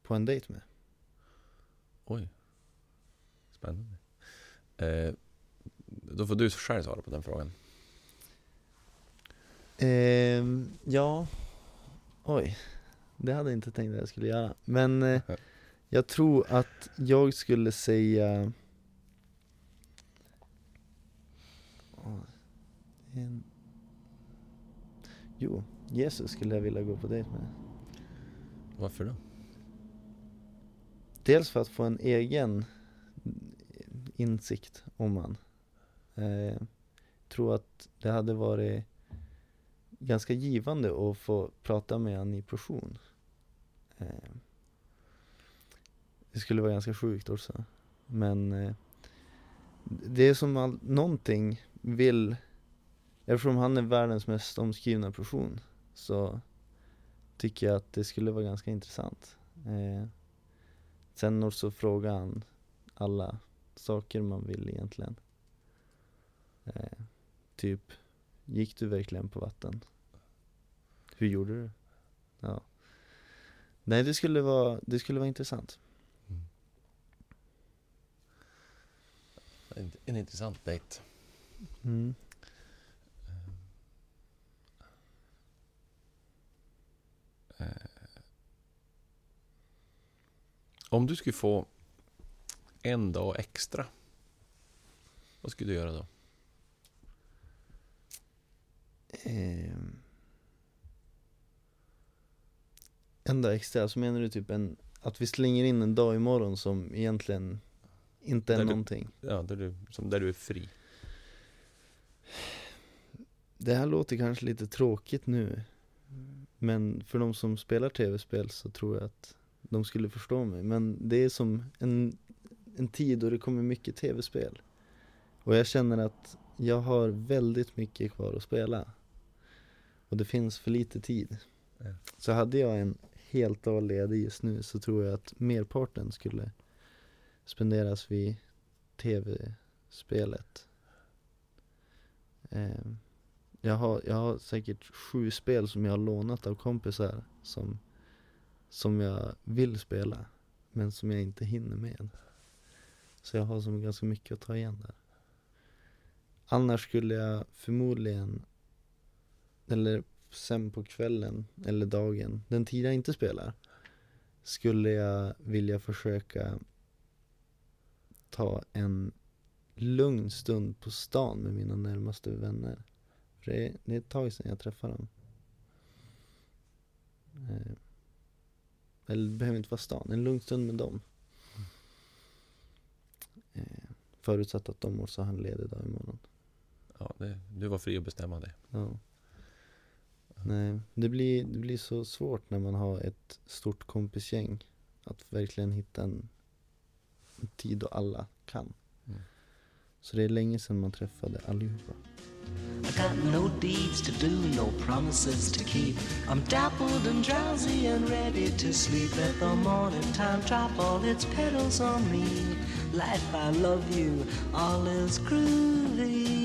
på en dejt med? Oj. Spännande. Eh, då får du själv svara på den frågan. Ehm, ja, oj. Det hade jag inte tänkt att jag skulle göra. Men eh, [LAUGHS] jag tror att jag skulle säga en... Jo, Jesus skulle jag vilja gå på dejt med. Varför då? Dels för att få en egen insikt om man. Eh, tror att det hade varit ganska givande att få prata med han i person. Eh, det skulle vara ganska sjukt också. Men eh, det är som all, någonting vill, eftersom han är världens mest omskrivna person så tycker jag att det skulle vara ganska intressant. Eh, Sen också frågar han alla saker man vill egentligen. Eh, typ, gick du verkligen på vatten? Hur gjorde du? Ja. Nej, det skulle vara, det skulle vara intressant. En, en intressant dejt. Mm. Eh, om du skulle få en dag extra, vad skulle du göra då? Ehm. En dag extra, så menar du typ en, att vi slänger in en dag imorgon som egentligen inte är Där du- någonting? Ja, där du, som där du är fri. Det här låter kanske lite tråkigt nu Men för de som spelar tv-spel så tror jag att de skulle förstå mig. Men det är som en, en tid då det kommer mycket tv-spel. Och jag känner att jag har väldigt mycket kvar att spela. Och det finns för lite tid. Ja. Så hade jag en helt dag ledig just nu så tror jag att merparten skulle spenderas vid tv-spelet. Ehm, jag har, jag har säkert sju spel som jag har lånat av kompisar som, som jag vill spela men som jag inte hinner med. Så jag har som ganska mycket att ta igen där. Annars skulle jag förmodligen, eller sen på kvällen eller dagen, den tid jag inte spelar, skulle jag vilja försöka ta en lugn stund på stan med mina närmaste vänner. För det är, det är ett tag sedan jag träffade dem. Eh, eller det behöver inte vara stan, en lugn stund med dem. Eh, förutsatt att de också har en ledig dag imorgon. Ja, det, du var fri att bestämma det. Ja. Nej, det blir, det blir så svårt när man har ett stort kompisgäng att verkligen hitta en, tid då alla kan. Mm. Så det är länge sedan man träffade allihopa. I got no deeds to do, no promises to keep. I'm dappled and drowsy and ready to sleep. Let the morning time drop all its petals on me. Life, I love you, all is groovy.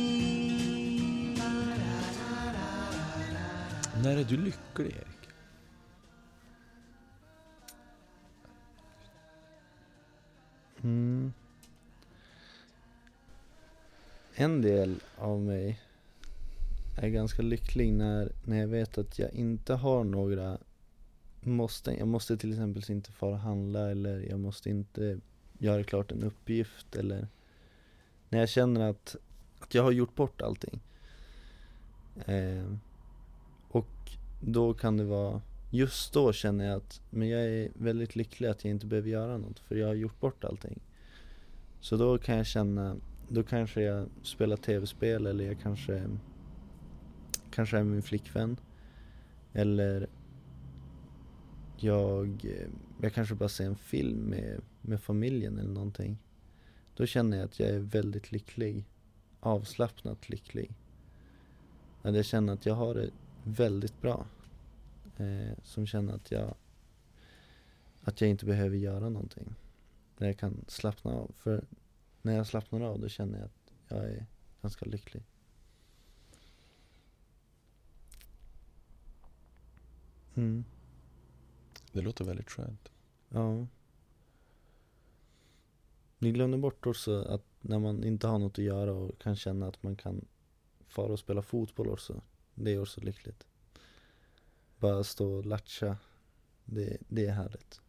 När är du lycklig, Erik? Mm. En del av mig är ganska lycklig när, när jag vet att jag inte har några måste, jag måste till exempel inte fara och handla eller jag måste inte göra klart en uppgift eller när jag känner att, att jag har gjort bort allting. Eh, och då kan det vara, just då känner jag att, men jag är väldigt lycklig att jag inte behöver göra något för jag har gjort bort allting. Så då kan jag känna, då kanske jag spelar tv-spel eller jag kanske kanske är med min flickvän. Eller jag, eh, jag kanske bara ser en film med, med familjen eller någonting. Då känner jag att jag är väldigt lycklig. Avslappnat lycklig. Att jag känner att jag har det väldigt bra. Eh, som känner att jag, att jag inte behöver göra någonting. När jag kan slappna av. För när jag slappnar av då känner jag att jag är ganska lycklig. Mm. Det låter väldigt skönt. Ja. Ni glömde bort också att när man inte har något att göra och kan känna att man kan fara och spela fotboll också. Det är också lyckligt. Bara stå och latcha. Det, det är härligt.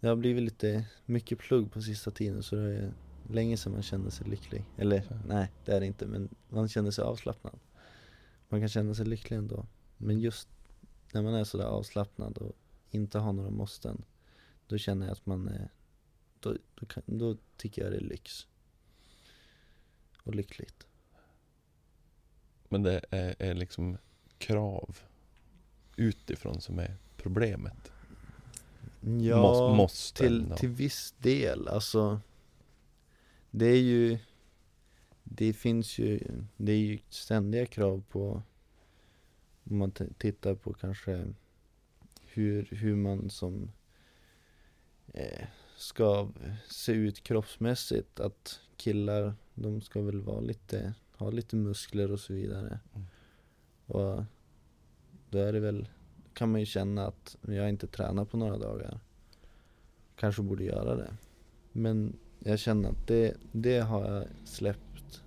Det har blivit lite mycket plugg på sista tiden så det är länge sedan man kände sig lycklig. Eller Ja. nej, det är det inte men man känner sig avslappnad. Man kan känna sig lycklig ändå. Men just när man är sådär avslappnad och inte har några måsten. Då känner jag att man är, då, då, kan, då tycker jag det är lyx. Och lyckligt. Men det är, är liksom krav utifrån som är problemet. Ja, Mås- måsten till, då. till viss del. Alltså, det är ju, det finns ju, det är ju ständiga krav på, om man tittar på kanske hur, hur man som eh, ska se ut kroppsmässigt. Att killar, de ska väl vara lite, ha lite muskler och så vidare. Mm. Och då är det väl, kan man ju känna att jag inte tränar på några dagar. Kanske borde göra det. Men jag känner att det, det har jag släppt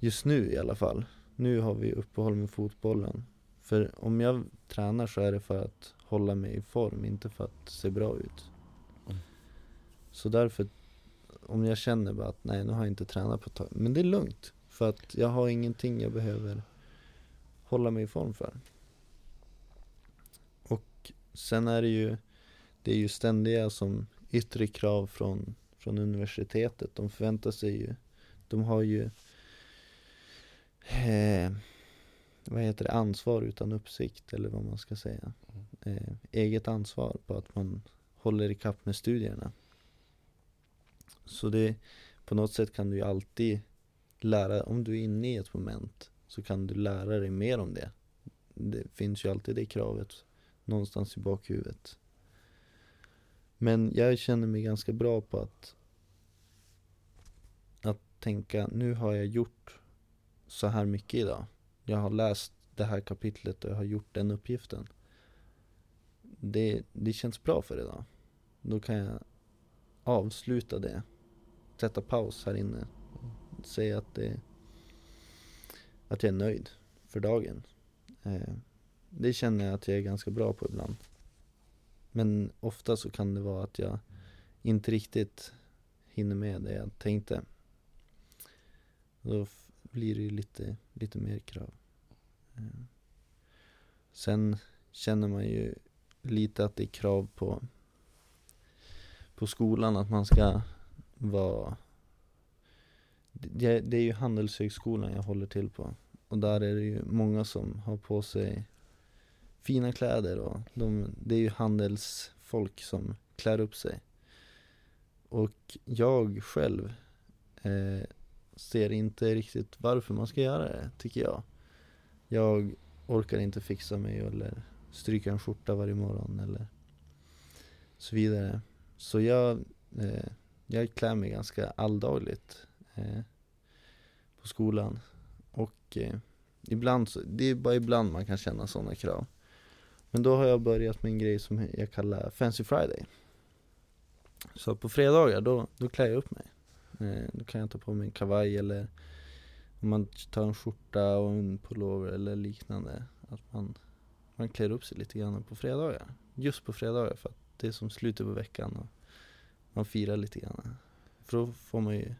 just nu i alla fall. Nu har vi uppehåll med fotbollen. För om jag tränar så är det för att hålla mig i form, inte för att se bra ut. Mm. Så därför, om jag känner bara att nej nu har jag inte tränat på ett tag. Men det är lugnt. För att jag har ingenting jag behöver hålla mig i form för. Och sen är det ju, det är ju ständiga som yttre krav från, från universitetet. De förväntar sig ju, de har ju eh, vad heter det, ansvar utan uppsikt eller vad man ska säga. Eh, eget ansvar på att man håller ikapp med studierna. Så det, på något sätt kan du ju alltid lära, om du är inne i ett moment så kan du lära dig mer om det. Det finns ju alltid det kravet någonstans i bakhuvudet. Men jag känner mig ganska bra på att att tänka, nu har jag gjort så här mycket idag. Jag har läst det här kapitlet och jag har gjort den uppgiften. Det, det känns bra för idag. Då kan jag avsluta det. Sätta paus här inne. Säga att det att jag är nöjd. för dagen. Eh, det känner jag att jag är ganska bra på ibland. Men ofta så kan det vara att jag inte riktigt hinner med det jag tänkte. Då blir det ju lite, lite mer krav. Eh. Sen känner man ju lite att det är krav på, på skolan att man ska vara det, det är ju Handelshögskolan jag håller till på och där är det ju många som har på sig fina kläder och de, det är ju handelsfolk som klär upp sig. Och jag själv eh, ser inte riktigt varför man ska göra det, tycker jag. Jag orkar inte fixa mig eller stryka en skjorta varje morgon eller så vidare. Så jag, eh, jag klär mig ganska alldagligt eh, på skolan. Och eh, ibland, så, det är bara ibland man kan känna sådana krav. Men då har jag börjat med en grej som jag kallar Fancy Friday. Så på fredagar då, då klär jag upp mig. Eh, då kan jag ta på mig en kavaj eller om man tar en skjorta och en pullover eller liknande. Att man, man klär upp sig lite grann på fredagar. Just på fredagar för att det är som slutet på veckan och man firar lite grann. För då får man ju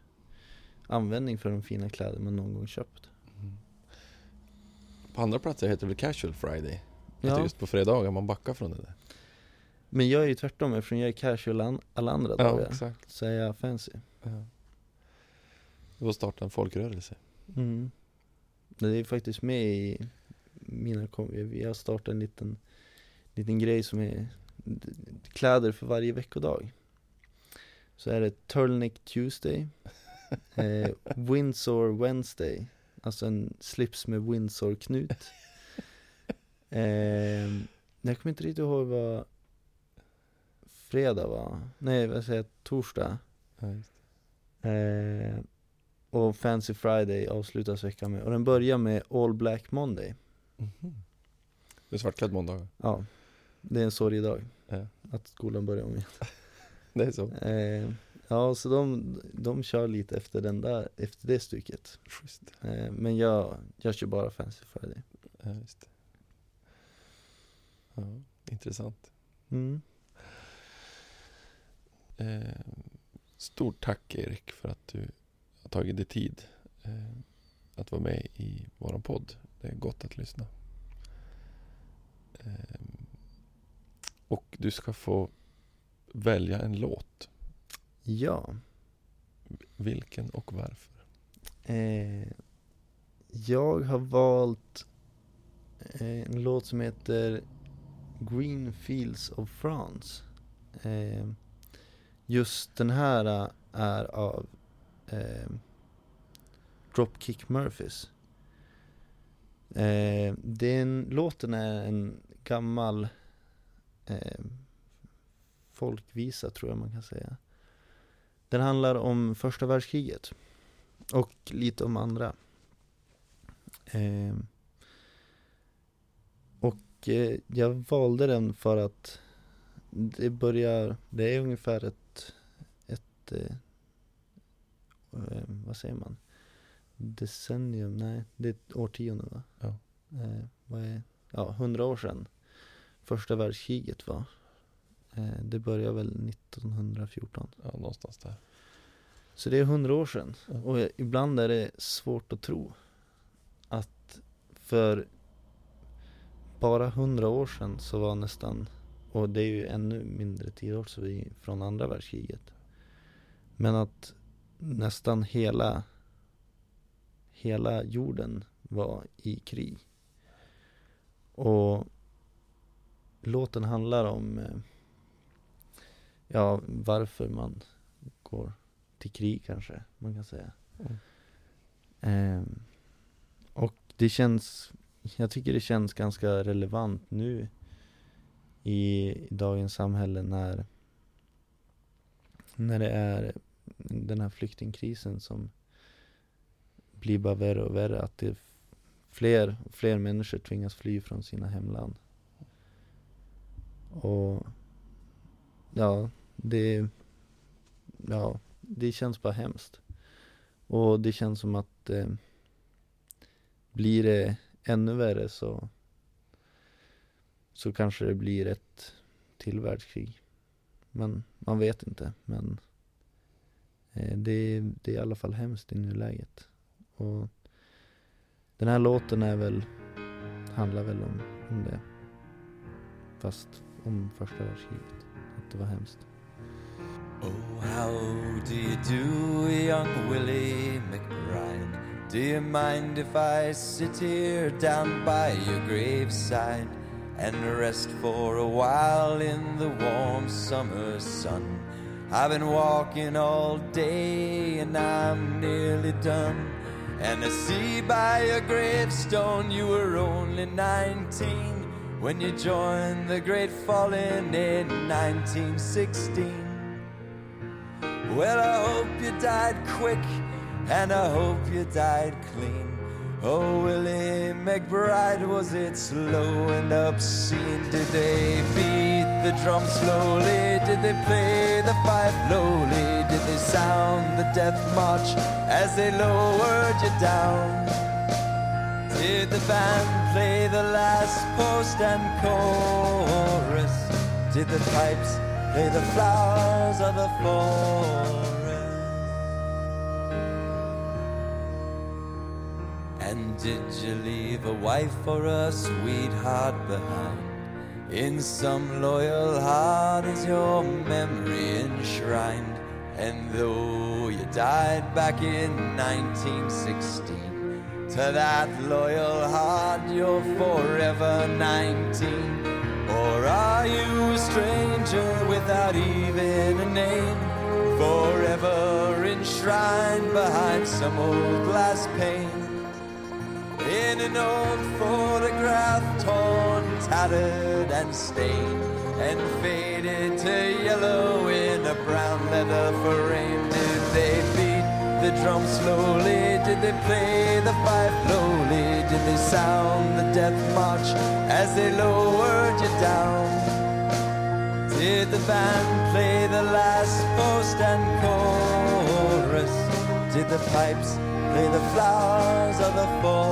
användning för de fina kläder man någon gång köpt. Mm. På andra platser heter det väl Casual Friday? Att det Ja, just på fredagar man backar från det där. men jag är ju tvärtom eftersom jag är casual an- alla andra Ja, dagar. exakt. Så är jag fancy. Ja. Var starta en folkrörelse. Mm. Det är faktiskt med i mina kom- vi har startat en liten, liten grej som är kläder för varje veckodag. Så är det Turtleneck Tuesday, [LAUGHS] eh, Windsor Wednesday, alltså en slips med Windsor-knut. Eh, jag kommer inte riktigt ihåg vad fredag var, nej vad säger jag, torsdag. Ja. Eh, och Fancy Friday avslutas veckan med, och den börjar med All Black Monday. Mhm. Det är svartklädd måndagar. Ja, det är en sorgedag Ja. att skolan börjar om igen. [LAUGHS] Det är så. Eh, ja, så de, de kör lite efter den där, efter det stycket. Eh, men jag, jag kör bara Fancy Friday. Ja, just det. Ja, intressant. Mm. Eh, stort tack Erik för att du tagit dig tid eh, att vara med i våran podd. Det är gott att lyssna. Eh, och du ska få välja en låt. Ja, Vilken och varför? eh, jag har valt eh, en låt som heter Green Fields of France. Eh, just den här eh, är av eh, Dropkick Murphys. Eh, den låten är en gammal eh, folkvisa tror jag man kan säga. Den handlar om första världskriget och lite om andra. Eh, och eh, jag valde den för att det börjar, det är ungefär ett, ett eh, eh, vad säger man? Decennium, nej det är ett årtionde va? Ja. Eh, vad är, ja, hundra år sedan första världskriget var. Eh, det började väl 1914. Ja, någonstans där. Så det är hundra år sedan. Ja. Och ibland är det svårt att tro att för bara hundra år sedan så var nästan, och det är ju ännu mindre tid också från andra världskriget. Men att nästan hela, hela jorden var i krig. Och låten handlar om, eh, ja varför man går till krig kanske man kan säga. Mm. Ehm, och det känns, jag tycker det känns ganska relevant nu i, i dagens samhälle när, när det är den här flyktingkrisen som blir bara värre och värre. Att det är fler och fler människor tvingas fly från sina hemland. Och ja, det, ja, det känns bara hemskt. Och det känns som att eh, blir det ännu värre så så kanske det blir ett till världskrig. Men man vet inte. Men Eh, det, det är i alla fall hemskt i nuläget. Och den här låten är väl, handlar väl om, om det. Fast om första världskriget. Att det var hemskt. Oh, how do you do, young Willie McBride? Do you mind if I sit here down by your graveside and rest for a while in the warm summer sun? I've been walking all day and I'm nearly done. And I see by your gravestone you were only 19 when you joined the great falling in 1916. Well, I hope you died quick, and I hope you died clean. Oh, Willie McBride, was it slow and obscene? Did they beat the drum slowly? Did they play the fife lowly? Did they sound the death march as they lowered you down? Did the band play the last post and chorus? Did the pipes play the flowers of the forest? Did you leave a wife or a sweetheart behind? In some loyal heart is your memory enshrined. And though you died back in 1916, to that loyal heart you're forever 19. Or are you a stranger without even a name? Forever enshrined behind some old glass pane. In an old photograph, torn, tattered, and stained, and faded to yellow in a brown leather frame. Did they beat the drum slowly? Did they play the fife slowly? Did they sound the death march as they lowered you down? Did the band play the last post and chorus? Did the pipes play the flowers of the forest?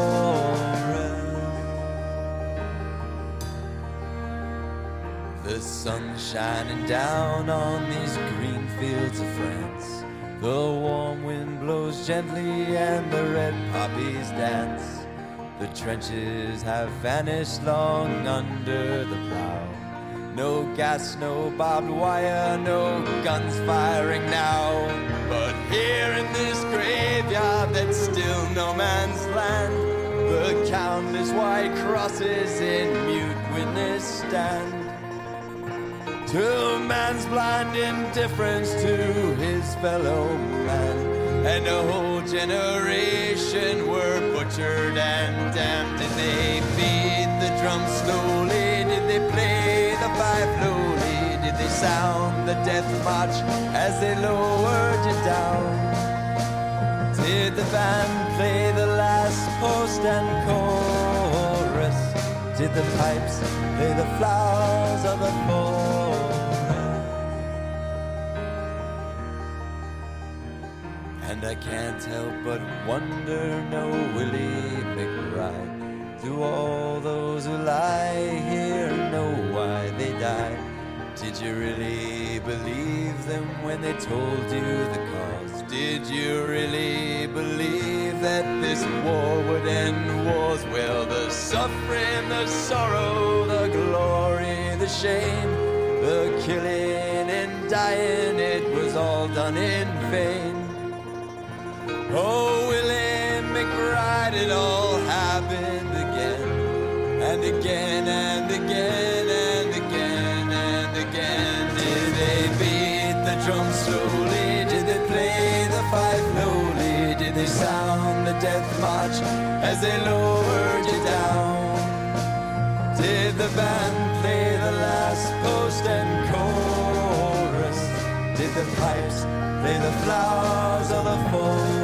The sun shining down on these green fields of France. The warm wind blows gently and the red poppies dance. The trenches have vanished long under the plow. No gas, no barbed wire, no guns firing now. But here in this graveyard that's still no man's land, the countless white crosses in mute witness stand. To man's blind indifference to his fellow man. And a whole generation were butchered and damned. Did they beat the drum slowly? Did they play the fife lowly? Did they sound the death march as they lowered you down? Did the band play the last post and chorus? Did the pipes play the flowers of the forest? And I can't help but wonder, no Willie McBride, do all those who lie here died? Did you really believe them when they told you the cause? Did you really believe that this war would end wars? Well, the suffering, the sorrow, the glory, the shame, the killing and dying, it was all done in vain. Oh, Willie McBride, it all happened again, and again, and as they lowered you down? Did the band play the last post and chorus? Did the pipes play the flowers of the forest?